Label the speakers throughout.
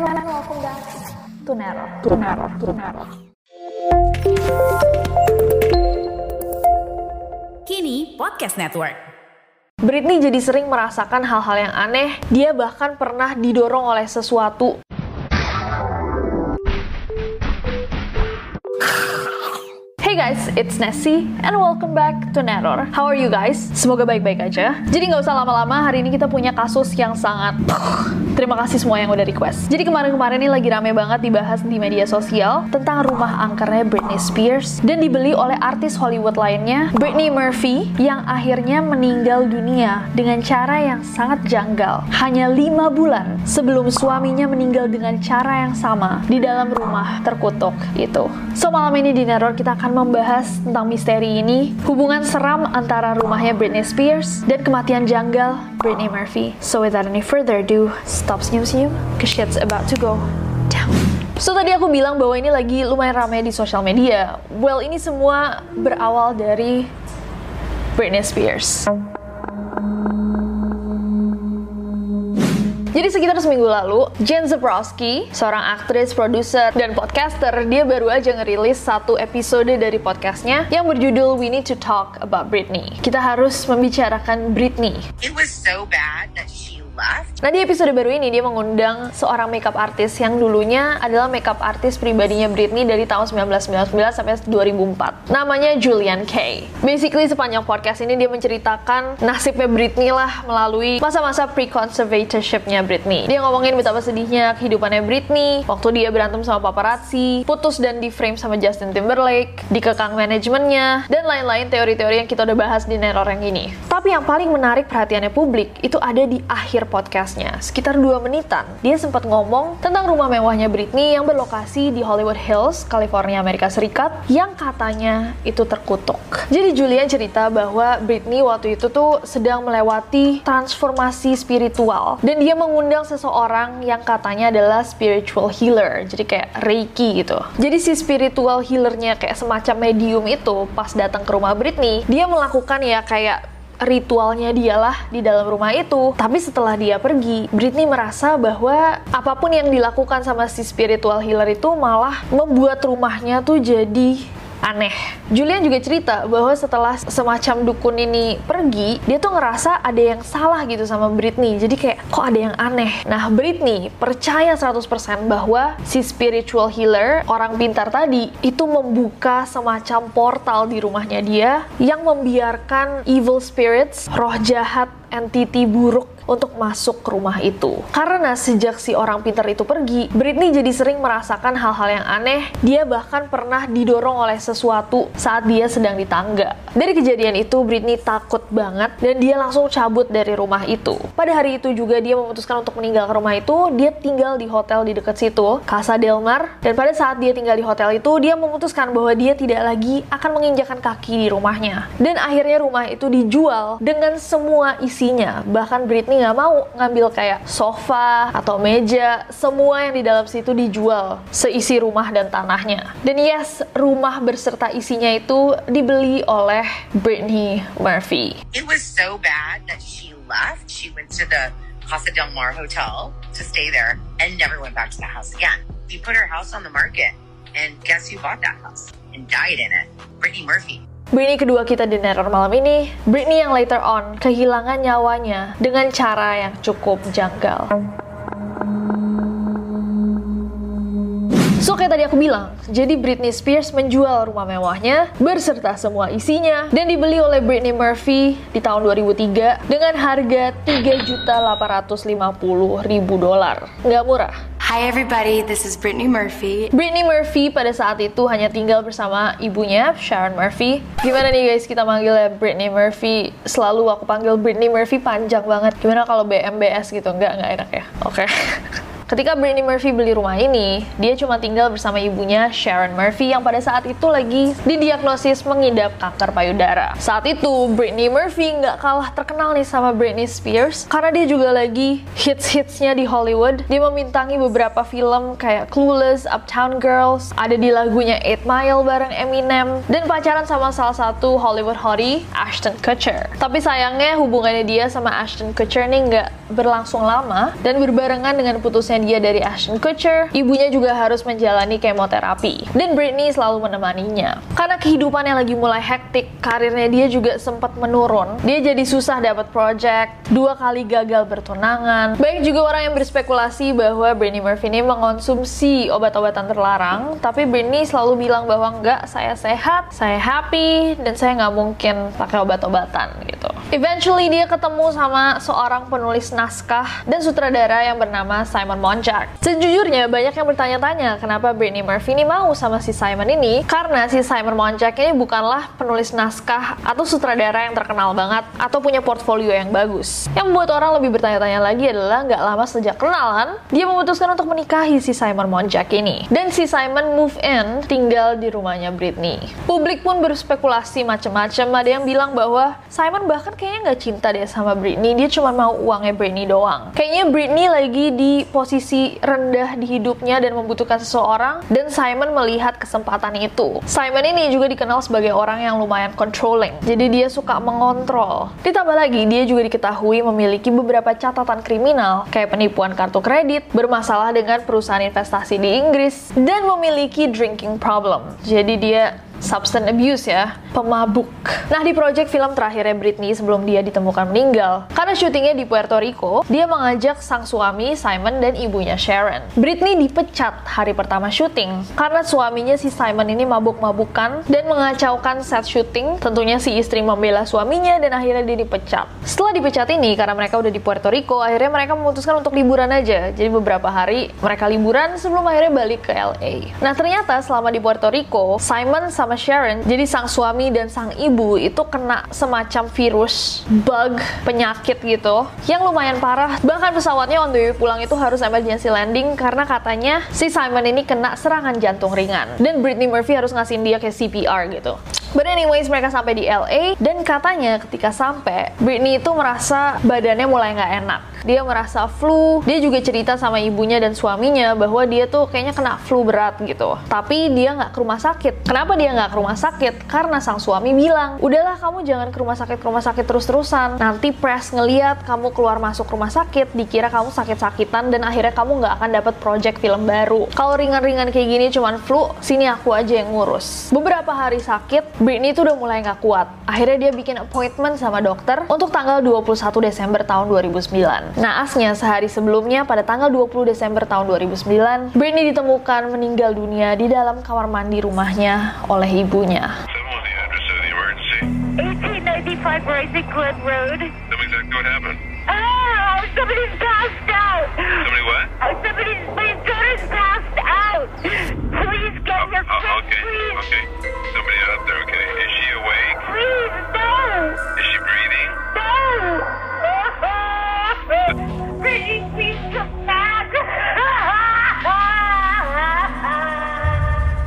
Speaker 1: And welcome back to Nero. To Nero. To Nero.
Speaker 2: Kini Podcast Network.
Speaker 1: Britney jadi sering merasakan hal-hal yang aneh. Dia bahkan pernah didorong oleh sesuatu. Hey guys, it's Nessie and welcome back to Neror. How are you guys? Semoga baik-baik aja. Jadi nggak usah lama-lama, hari ini kita punya kasus yang sangat... Terima kasih semua yang udah request. Jadi kemarin-kemarin ini lagi rame banget dibahas di media sosial tentang rumah angkernya Britney Spears dan dibeli oleh artis Hollywood lainnya, Britney Murphy, yang akhirnya meninggal dunia dengan cara yang sangat janggal. Hanya lima bulan sebelum suaminya meninggal dengan cara yang sama di dalam rumah terkutuk itu. So malam ini di Neror kita akan membahas tentang misteri ini, hubungan seram antara rumahnya Britney Spears dan kematian janggal Britney Murphy. So without any further ado, stop senyum-senyum, cause shit's about to go down. So tadi aku bilang bahwa ini lagi lumayan ramai di sosial media. Well, ini semua berawal dari Britney Spears. Jadi sekitar seminggu lalu, Jen Zabrowski, seorang aktris, produser, dan podcaster, dia baru aja ngerilis satu episode dari podcastnya yang berjudul We Need to Talk About Britney. Kita harus membicarakan Britney.
Speaker 2: It was so bad that she.
Speaker 1: Nah di episode baru ini dia mengundang seorang makeup artist yang dulunya adalah makeup artist pribadinya Britney dari tahun 1999 sampai 2004. Namanya Julian Kay. Basically sepanjang podcast ini dia menceritakan nasibnya Britney lah melalui masa-masa pre-conservatorshipnya Britney. Dia ngomongin betapa sedihnya kehidupannya Britney waktu dia berantem sama paparazzi, putus dan di frame sama Justin Timberlake, dikekang manajemennya, dan lain-lain teori-teori yang kita udah bahas di Neror yang ini. Tapi yang paling menarik perhatiannya publik itu ada di akhir podcastnya, sekitar 2 menitan. Dia sempat ngomong tentang rumah mewahnya Britney yang berlokasi di Hollywood Hills, California, Amerika Serikat, yang katanya itu terkutuk. Jadi Julian cerita bahwa Britney waktu itu tuh sedang melewati transformasi spiritual dan dia mengundang seseorang yang katanya adalah spiritual healer, jadi kayak Reiki gitu. Jadi si spiritual healernya kayak semacam medium itu pas datang ke rumah Britney, dia melakukan ya kayak ritualnya dialah di dalam rumah itu. Tapi setelah dia pergi, Britney merasa bahwa apa pun yang dilakukan sama si spiritual healer itu malah membuat rumahnya tuh jadi aneh. Julian juga cerita bahwa setelah semacam dukun ini pergi, dia tuh ngerasa ada yang salah gitu sama Britney. Jadi kayak kok ada yang aneh. Nah, Britney percaya 100% bahwa si spiritual healer, orang pintar tadi, itu membuka semacam portal di rumahnya dia yang membiarkan evil spirits, roh jahat, entity buruk untuk masuk ke rumah itu. Karena sejak si orang pintar itu pergi, Britney jadi sering merasakan hal-hal yang aneh. Dia bahkan pernah didorong oleh sesuatu saat dia sedang di tangga. Dari kejadian itu, Britney takut banget dan dia langsung cabut dari rumah itu. Pada hari itu juga dia memutuskan untuk meninggalkan rumah itu. Dia tinggal di hotel di dekat situ, Casa Del Mar. Dan pada saat dia tinggal di hotel itu, dia memutuskan bahwa dia tidak lagi akan menginjakan kaki di rumahnya. Dan akhirnya rumah itu dijual dengan semua isinya. Bahkan Britney nggak mau ngambil kayak sofa atau meja, semua yang di dalam situ dijual seisi rumah dan tanahnya. Dan yes, rumah berserta isinya itu dibeli oleh Britney Murphy.
Speaker 2: It was so bad that she left. She went to the Casa Del Mar Hotel to stay there and never went back to the house again. She put her house on the market, and guess who bought that house and died in it? Brittany Murphy.
Speaker 1: Britney kedua kita di Neror malam ini, Britney yang later on kehilangan nyawanya dengan cara yang cukup janggal. So kayak tadi aku bilang, jadi Britney Spears menjual rumah mewahnya berserta semua isinya dan dibeli oleh Britney Murphy di tahun 2003 dengan harga 3.850.000 dolar. Nggak murah.
Speaker 3: Hi everybody, this is Brittany Murphy.
Speaker 1: Britney Murphy pada saat itu hanya tinggal bersama ibunya, Sharon Murphy. Gimana nih guys kita manggilnya Britney Murphy? Selalu aku panggil Britney Murphy panjang banget. Gimana kalau BMBS gitu? Nggak, nggak enak ya? Oke. Ketika Britney Murphy beli rumah ini, dia cuma tinggal bersama ibunya Sharon Murphy yang pada saat itu lagi didiagnosis mengidap kanker payudara. Saat itu, Britney Murphy nggak kalah terkenal nih sama Britney Spears karena dia juga lagi hits-hitsnya di Hollywood. Dia memintangi beberapa film kayak Clueless, Uptown Girls, ada di lagunya 8 Mile bareng Eminem, dan pacaran sama salah satu Hollywood hottie, Ashton Kutcher. Tapi sayangnya hubungannya dia sama Ashton Kutcher nih nggak berlangsung lama dan berbarengan dengan putusnya dia dari Ashton Kutcher, ibunya juga harus menjalani kemoterapi. Dan Britney selalu menemaninya. Karena kehidupannya lagi mulai hektik, karirnya dia juga sempat menurun. Dia jadi susah dapat project, dua kali gagal bertunangan. Baik juga orang yang berspekulasi bahwa Britney Murphy ini mengonsumsi obat-obatan terlarang, tapi Britney selalu bilang bahwa enggak, saya sehat, saya happy, dan saya nggak mungkin pakai obat-obatan gitu. Eventually dia ketemu sama seorang penulis naskah dan sutradara yang bernama Simon Monchak. Sejujurnya banyak yang bertanya-tanya kenapa Britney Murphy ini mau sama si Simon ini karena si Simon Monchak ini bukanlah penulis naskah atau sutradara yang terkenal banget atau punya portfolio yang bagus. Yang membuat orang lebih bertanya-tanya lagi adalah nggak lama sejak kenalan dia memutuskan untuk menikahi si Simon Monchak ini dan si Simon move in tinggal di rumahnya Britney. Publik pun berspekulasi macam-macam ada yang bilang bahwa Simon bahkan kayaknya nggak cinta deh sama Britney dia cuma mau uangnya Britney doang. Kayaknya Britney lagi di posisi rendah di hidupnya dan membutuhkan seseorang dan Simon melihat kesempatan itu. Simon ini juga dikenal sebagai orang yang lumayan controlling. Jadi dia suka mengontrol. Ditambah lagi dia juga diketahui memiliki beberapa catatan kriminal kayak penipuan kartu kredit, bermasalah dengan perusahaan investasi di Inggris dan memiliki drinking problem. Jadi dia substance abuse ya, pemabuk. Nah di project film terakhirnya Britney sebelum dia ditemukan meninggal, karena syutingnya di Puerto Rico, dia mengajak sang suami Simon dan ibunya Sharon. Britney dipecat hari pertama syuting karena suaminya si Simon ini mabuk-mabukan dan mengacaukan set syuting. Tentunya si istri membela suaminya dan akhirnya dia dipecat. Setelah dipecat ini karena mereka udah di Puerto Rico, akhirnya mereka memutuskan untuk liburan aja. Jadi beberapa hari mereka liburan sebelum akhirnya balik ke LA. Nah ternyata selama di Puerto Rico, Simon sama sama Sharon, jadi sang suami dan sang ibu itu kena semacam virus, bug, penyakit gitu, yang lumayan parah. Bahkan pesawatnya on the way pulang itu harus emergency landing karena katanya si Simon ini kena serangan jantung ringan. Dan Britney Murphy harus ngasihin dia kayak CPR gitu. But anyways, mereka sampai di LA dan katanya ketika sampai, Britney itu merasa badannya mulai nggak enak. Dia merasa flu. Dia juga cerita sama ibunya dan suaminya bahwa dia tuh kayaknya kena flu berat gitu. Tapi dia nggak ke rumah sakit. Kenapa dia nggak ke rumah sakit? Karena sang suami bilang, udahlah kamu jangan ke rumah sakit ke rumah sakit terus-terusan. Nanti press ngeliat kamu keluar masuk rumah sakit, dikira kamu sakit-sakitan dan akhirnya kamu nggak akan dapat project film baru. Kalau ringan-ringan kayak gini cuman flu, sini aku aja yang ngurus. Beberapa hari sakit, Britney itu udah mulai nggak kuat. Akhirnya dia bikin appointment sama dokter untuk tanggal 21 Desember tahun 2009. Naasnya sehari sebelumnya pada tanggal 20 Desember tahun 2009, Britney ditemukan meninggal dunia di dalam kamar mandi rumahnya oleh ibunya.
Speaker 4: 1895 Rising Glen Road.
Speaker 5: Exactly what happened.
Speaker 4: Oh, somebody's passed out.
Speaker 5: Somebody what?
Speaker 4: Oh, somebody's,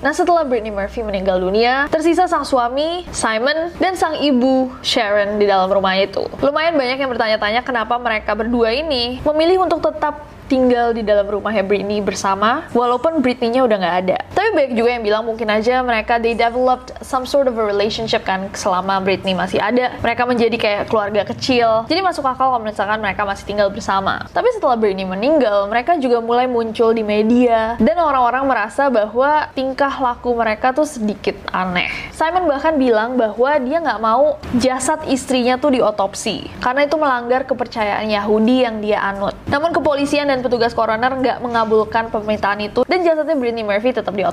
Speaker 1: Nah setelah Britney Murphy meninggal dunia, tersisa sang suami, Simon, dan sang ibu, Sharon, di dalam rumah itu. Lumayan banyak yang bertanya-tanya kenapa mereka berdua ini memilih untuk tetap tinggal di dalam rumahnya Britney bersama, walaupun Britney-nya udah nggak ada. Tapi banyak juga yang bilang mungkin aja mereka they developed some sort of a relationship kan selama Britney masih ada. Mereka menjadi kayak keluarga kecil. Jadi masuk akal kalau misalkan mereka masih tinggal bersama. Tapi setelah Britney meninggal, mereka juga mulai muncul di media dan orang-orang merasa bahwa tingkah laku mereka tuh sedikit aneh. Simon bahkan bilang bahwa dia nggak mau jasad istrinya tuh diotopsi karena itu melanggar kepercayaan Yahudi yang dia anut. Namun kepolisian dan petugas coroner nggak mengabulkan permintaan itu dan jasadnya Britney Murphy tetap diotopsi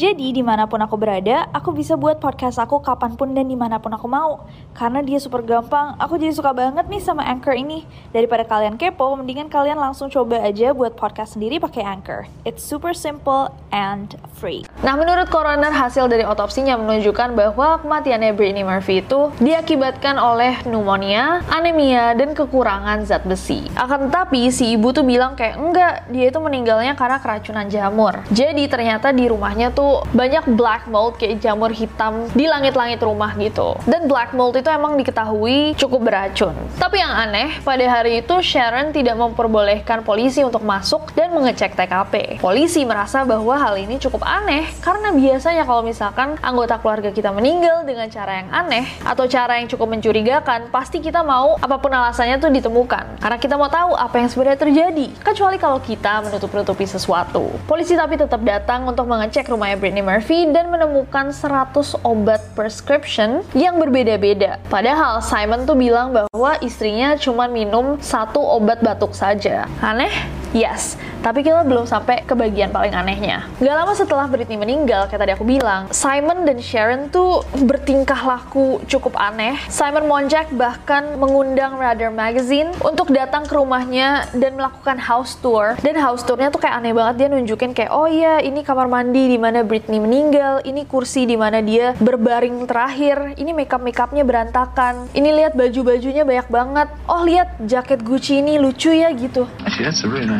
Speaker 6: Jadi di mana pun aku berada, aku bisa buat podcast aku kapan pun dan di mana pun aku mau. Karena dia super gampang, aku jadi suka banget nih sama Anchor ini. Daripada kalian kepo, mendingan kalian langsung coba aja buat podcast sendiri pakai Anchor. It's super simple and free.
Speaker 1: Nah, menurut coroner hasil dari otopsinya menunjukkan bahwa kematiannya Britney Murphy itu diakibatkan oleh pneumonia, anemia, dan kekurangan zat besi. Akan tetapi si ibu tuh bilang kayak enggak, dia itu meninggalnya karena keracunan jamur. Jadi ternyata di rumahnya tuh banyak black mold kayak jamur hitam di langit-langit rumah gitu. Dan black mold itu emang diketahui cukup beracun. Tapi yang aneh, pada hari itu Sharon tidak memperbolehkan polisi untuk masuk dan mengecek TKP. Polisi merasa bahwa hal ini cukup aneh karena biasanya kalau misalkan anggota keluarga kita meninggal dengan cara yang aneh atau cara yang cukup mencurigakan, pasti kita mau apa pun alasannya tuh ditemukan. Karena kita mau tahu apa yang sebenarnya terjadi. Kecuali kalau kita menutup-nutupi sesuatu. Polisi tapi tetap datang untuk mengecek rumahnya Britney Murphy dan menemukan 100 obat prescription yang berbeda-beda. Padahal Simon tuh bilang bahwa istrinya cuma minum satu obat batuk saja. Aneh? Yes, tapi kita belum sampai ke bagian paling anehnya. Gak lama setelah Britney meninggal, kayak tadi aku bilang, Simon dan Sharon tuh bertingkah laku cukup aneh. Simon Monjack bahkan mengundang Radar Magazine untuk datang ke rumahnya dan melakukan house tour. Dan house tournya tuh kayak aneh banget, dia nunjukin kayak, oh iya ini kamar mandi di mana Britney meninggal, ini kursi di mana dia berbaring terakhir, ini makeup makeupnya berantakan, ini lihat baju-bajunya banyak banget. Oh lihat jaket Gucci ini lucu ya gitu.
Speaker 7: Actually, that's a really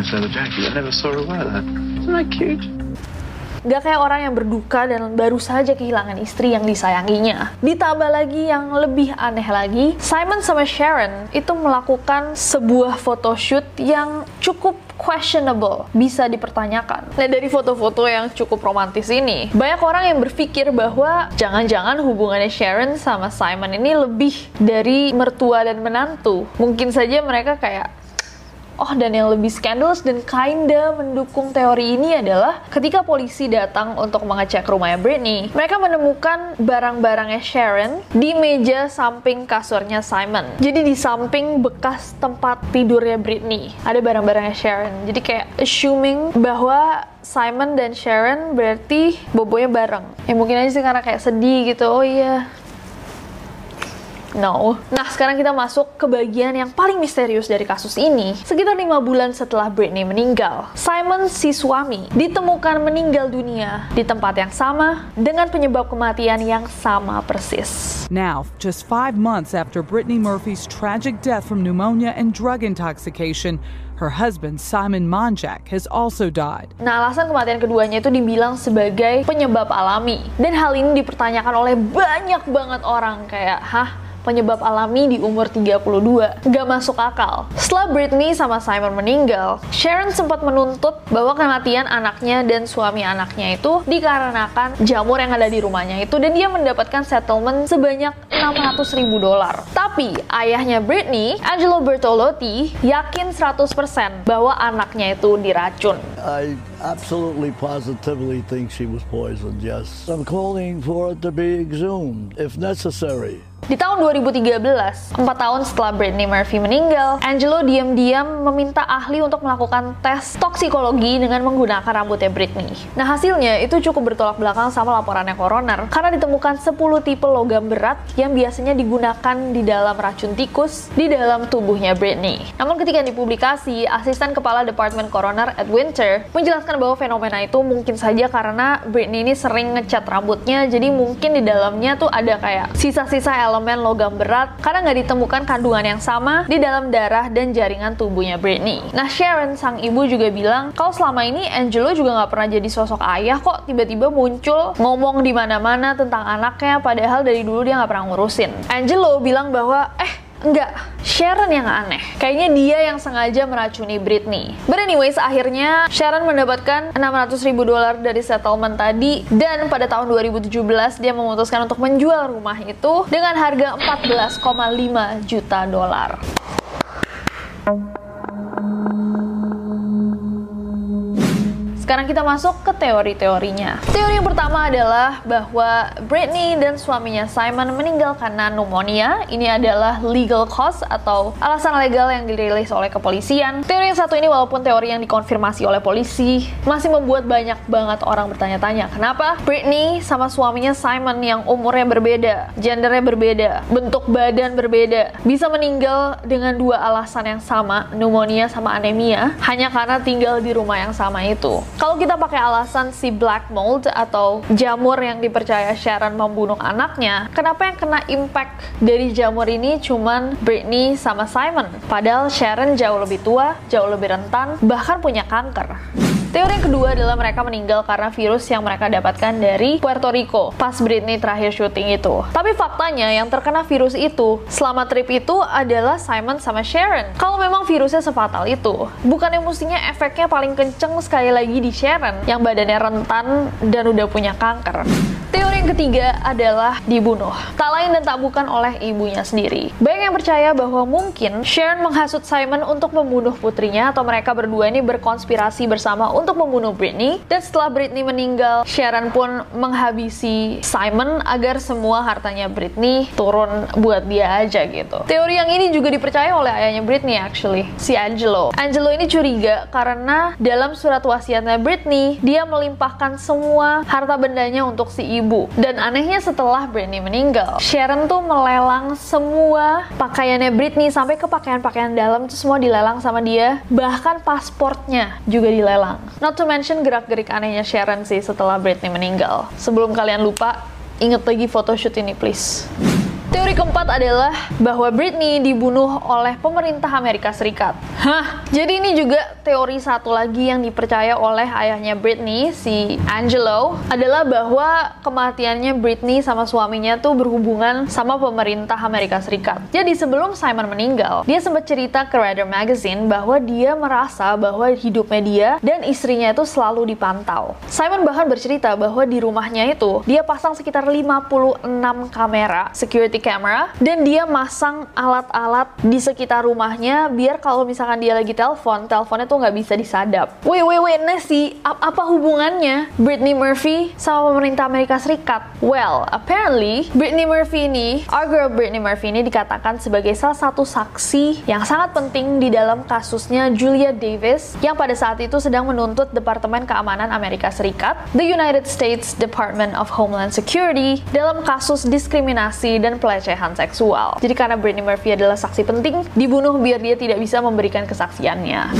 Speaker 1: Gak kayak orang yang berduka dan baru saja kehilangan istri yang disayanginya. Ditambah lagi yang lebih aneh lagi, Simon sama Sharon itu melakukan sebuah photoshoot yang cukup questionable, bisa dipertanyakan. Nah dari foto-foto yang cukup romantis ini, banyak orang yang berpikir bahwa jangan-jangan hubungannya Sharon sama Simon ini lebih dari mertua dan menantu. Mungkin saja mereka kayak Oh, dan yang lebih scandalous dan kinda mendukung teori ini adalah ketika polisi datang untuk mengecek rumahnya Britney, mereka menemukan barang-barangnya Sharon di meja samping kasurnya Simon. Jadi di samping bekas tempat tidurnya Britney, ada barang-barangnya Sharon. Jadi kayak assuming bahwa Simon dan Sharon berarti bobonya bareng. Ya mungkin aja sih karena kayak sedih gitu. Oh iya, No. Nah, sekarang kita masuk ke bagian yang paling misterius dari kasus ini. Sekitar lima bulan setelah Britney meninggal, Simon si suami ditemukan meninggal dunia di tempat yang sama dengan penyebab kematian yang sama persis.
Speaker 8: Now, just five months after Brittany Murphy's tragic death from pneumonia and drug intoxication, her husband, Simon Monjack, has also died.
Speaker 1: Nah, alasan kematian keduanya itu dibilang sebagai penyebab alami. Dan hal ini dipertanyakan oleh banyak banget orang kayak, hah? Penyebab alami di umur 32. Gak masuk akal. Setelah Britney sama Simon meninggal, Sharon sempat menuntut bahwa kematian anaknya dan suami anaknya itu dikarenakan jamur yang ada di rumahnya itu dan dia mendapatkan settlement sebanyak 600 ribu dolar. Tapi ayahnya Britney, Angelo Bertolotti, yakin 100% bahwa anaknya itu diracun.
Speaker 9: I absolutely positively think she was poisoned, yes. I'm calling for it to be exhumed if necessary.
Speaker 1: Di tahun 2013, 4 tahun setelah Britney Murphy meninggal, Angelo diam-diam meminta ahli untuk melakukan tes toksikologi dengan menggunakan rambutnya Britney. Nah hasilnya itu cukup bertolak belakang sama laporannya coroner karena ditemukan 10 tipe logam berat yang biasanya digunakan di dalam racun tikus di dalam tubuhnya Britney. Namun ketika dipublikasi, asisten kepala Departemen Coroner Ed Winter menjelaskan bahwa fenomena itu mungkin saja karena Britney ini sering ngecat rambutnya, jadi mungkin di dalamnya tuh ada kayak sisa-sisa elemen logam berat karena nggak ditemukan kandungan yang sama di dalam darah dan jaringan tubuhnya Britney. Nah Sharon sang ibu juga bilang kalau selama ini Angelo juga nggak pernah jadi sosok ayah kok tiba-tiba muncul ngomong di mana-mana tentang anaknya padahal dari dulu dia nggak pernah ngurusin. Angelo bilang bahwa eh Enggak, Sharon yang aneh. Kayaknya dia yang sengaja meracuni Britney. But anyways, akhirnya Sharon mendapatkan 600 ribu dolar dari settlement tadi dan pada tahun 2017 dia memutuskan untuk menjual rumah itu dengan harga 14,5 juta dolar. Sekarang kita masuk ke teori-teorinya. Teori yang pertama adalah bahwa Britney dan suaminya Simon meninggal karena pneumonia. Ini adalah legal cause atau alasan legal yang dirilis oleh kepolisian. Teori yang satu ini walaupun teori yang dikonfirmasi oleh polisi masih membuat banyak banget orang bertanya-tanya kenapa Britney sama suaminya Simon yang umurnya berbeda, gendernya berbeda, bentuk badan berbeda, bisa meninggal dengan dua alasan yang sama, pneumonia sama anemia, hanya karena tinggal di rumah yang sama itu. Kalau kita pakai alasan si black mold atau jamur yang dipercaya Sharon membunuh anaknya, kenapa yang kena impact dari jamur ini cuman Britney sama Simon? Padahal Sharon jauh lebih tua, jauh lebih rentan, bahkan punya kanker. Teori yang kedua adalah mereka meninggal karena virus yang mereka dapatkan dari Puerto Rico pas Britney terakhir syuting itu. Tapi faktanya yang terkena virus itu selama trip itu adalah Simon sama Sharon. Kalau memang virusnya sefatal itu, bukannya mestinya efeknya paling kenceng sekali lagi di Sharon yang badannya rentan dan udah punya kanker. Teori yang ketiga adalah dibunuh. Tak lain dan tak bukan oleh ibunya sendiri. Banyak yang percaya bahwa mungkin Sharon menghasut Simon untuk membunuh putrinya atau mereka berdua ini berkonspirasi bersama untuk membunuh Britney. Dan setelah Britney meninggal, Sharon pun menghabisi Simon agar semua hartanya Britney turun buat dia aja gitu. Teori yang ini juga dipercaya oleh ayahnya Britney actually, si Angelo. Angelo ini curiga karena dalam surat wasiatnya Britney, dia melimpahkan semua harta bendanya untuk si ibu. Dan anehnya setelah Britney meninggal, Sharon tuh melelang semua pakaiannya Britney sampai ke pakaian-pakaian dalam itu semua dilelang sama dia. Bahkan pasportnya juga dilelang. Not to mention gerak-gerik anehnya Sharon sih setelah Britney meninggal. Sebelum kalian lupa, inget lagi photoshoot ini please. Teori keempat adalah bahwa Britney dibunuh oleh pemerintah Amerika Serikat. Hah, jadi ini juga teori satu lagi yang dipercaya oleh ayahnya Britney, si Angelo, adalah bahwa kematiannya Britney sama suaminya tuh berhubungan sama pemerintah Amerika Serikat. Jadi sebelum Simon meninggal, dia sempat cerita ke Radar Magazine bahwa dia merasa bahwa hidupnya dia dan istrinya itu selalu dipantau. Simon bahkan bercerita bahwa di rumahnya itu dia pasang sekitar 56 kamera security camera dan dia masang alat-alat di sekitar rumahnya biar kalau misalkan dia lagi telepon, teleponnya tuh nggak bisa disadap. Wait, wait, wait, Nessie, ap- apa hubungannya Britney Murphy sama pemerintah Amerika Serikat? Well, apparently Britney Murphy ini, our girl Britney Murphy ini dikatakan sebagai salah satu saksi yang sangat penting di dalam kasusnya Julia Davis yang pada saat itu sedang menuntut Departemen Keamanan Amerika Serikat, the United States Department of Homeland Security dalam kasus diskriminasi dan seksual. Jadi karena Britney Murphy adalah saksi penting, dibunuh biar dia tidak bisa memberikan kesaksiannya.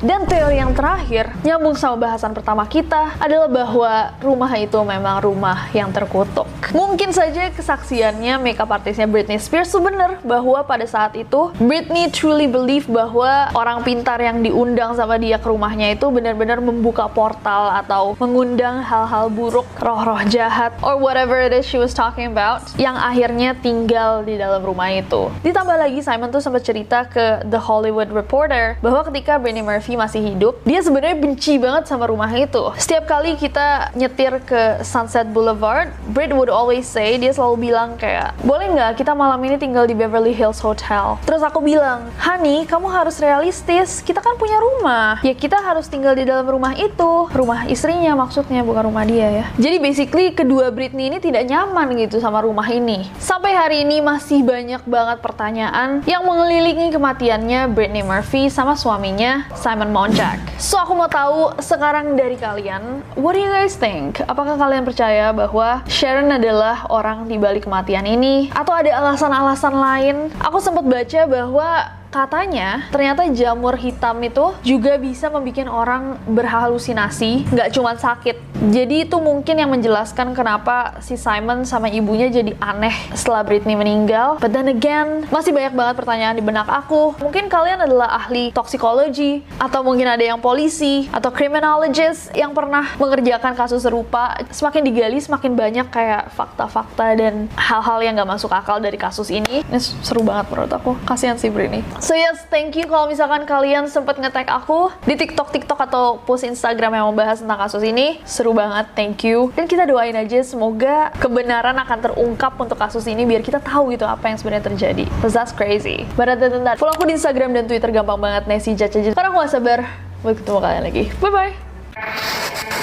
Speaker 1: Dan teori yang terakhir, nyambung sama bahasan pertama kita, adalah bahwa rumah itu memang rumah yang terkutuk. Mungkin saja kesaksiannya makeup artisnya Britney Spears itu bahwa pada saat itu Britney truly believe bahwa orang pintar yang diundang sama dia ke rumahnya itu benar-benar membuka portal atau mengundang hal-hal buruk, roh-roh jahat, or whatever it is she was talking about, yang akhirnya tinggal di dalam rumah itu. Ditambah lagi Simon tuh sempat cerita ke The Hollywood Reporter bahwa ketika Britney Murphy masih hidup, dia sebenarnya benci banget sama rumah itu. Setiap kali kita nyetir ke Sunset Boulevard, Brit would always say, dia selalu bilang kayak, boleh nggak kita malam ini tinggal di Beverly Hills Hotel? Terus aku bilang, Honey, kamu harus realistis, kita kan punya rumah. Ya kita harus tinggal di dalam rumah itu. Rumah istrinya maksudnya, bukan rumah dia ya. Jadi basically kedua Britney ini tidak nyaman gitu sama rumah ini. Sampai hari ini masih banyak banget pertanyaan yang mengelilingi kematiannya Britney Murphy sama suaminya Simon Monjack. So aku mau tahu sekarang dari kalian, what do you guys think? Apakah kalian percaya bahwa Sharon adalah orang di balik kematian ini atau ada alasan-alasan lain? Aku sempat baca bahwa katanya ternyata jamur hitam itu juga bisa membuat orang berhalusinasi nggak cuma sakit Jadi itu mungkin yang menjelaskan kenapa si Simon sama ibunya jadi aneh setelah Britney meninggal. But then again, masih banyak banget pertanyaan di benak aku. Mungkin kalian adalah ahli toksikologi, atau mungkin ada yang polisi, atau criminologist yang pernah mengerjakan kasus serupa. Semakin digali, semakin banyak kayak fakta-fakta dan hal-hal yang gak masuk akal dari kasus ini. Ini seru banget menurut aku. Kasihan si Britney. So yes, thank you kalau misalkan kalian sempat nge-tag aku di TikTok, TikTok atau post Instagram yang membahas tentang kasus ini. Seru banget, thank you. Dan kita doain aja semoga kebenaran akan terungkap untuk kasus ini biar kita tahu gitu apa yang sebenarnya terjadi. Cause that's crazy. Other than that, follow aku di Instagram dan Twitter gampang banget Nessie Jaja. Karena aku gak sabar buat ketemu kalian lagi. Bye bye.